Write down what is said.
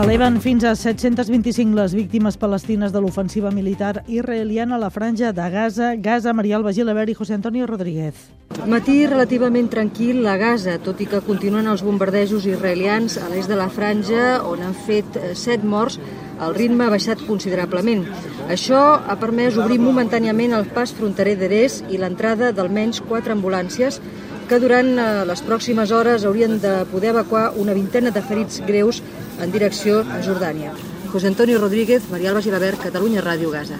S'eleven fins a 725 les víctimes palestines de l'ofensiva militar israeliana a la franja de Gaza. Gaza, Marial Bagilabert i José Antonio Rodríguez. Matí relativament tranquil a Gaza, tot i que continuen els bombardejos israelians a l'est de la franja, on han fet eh, set morts, el ritme ha baixat considerablement. Això ha permès obrir momentàniament el pas fronterer d'Eres i l'entrada d'almenys quatre ambulàncies que durant eh, les pròximes hores haurien de poder evacuar una vintena de ferits greus en direcció a Jordània. José Antonio Rodríguez, Marial Bagilabert, Catalunya Ràdio Gaza.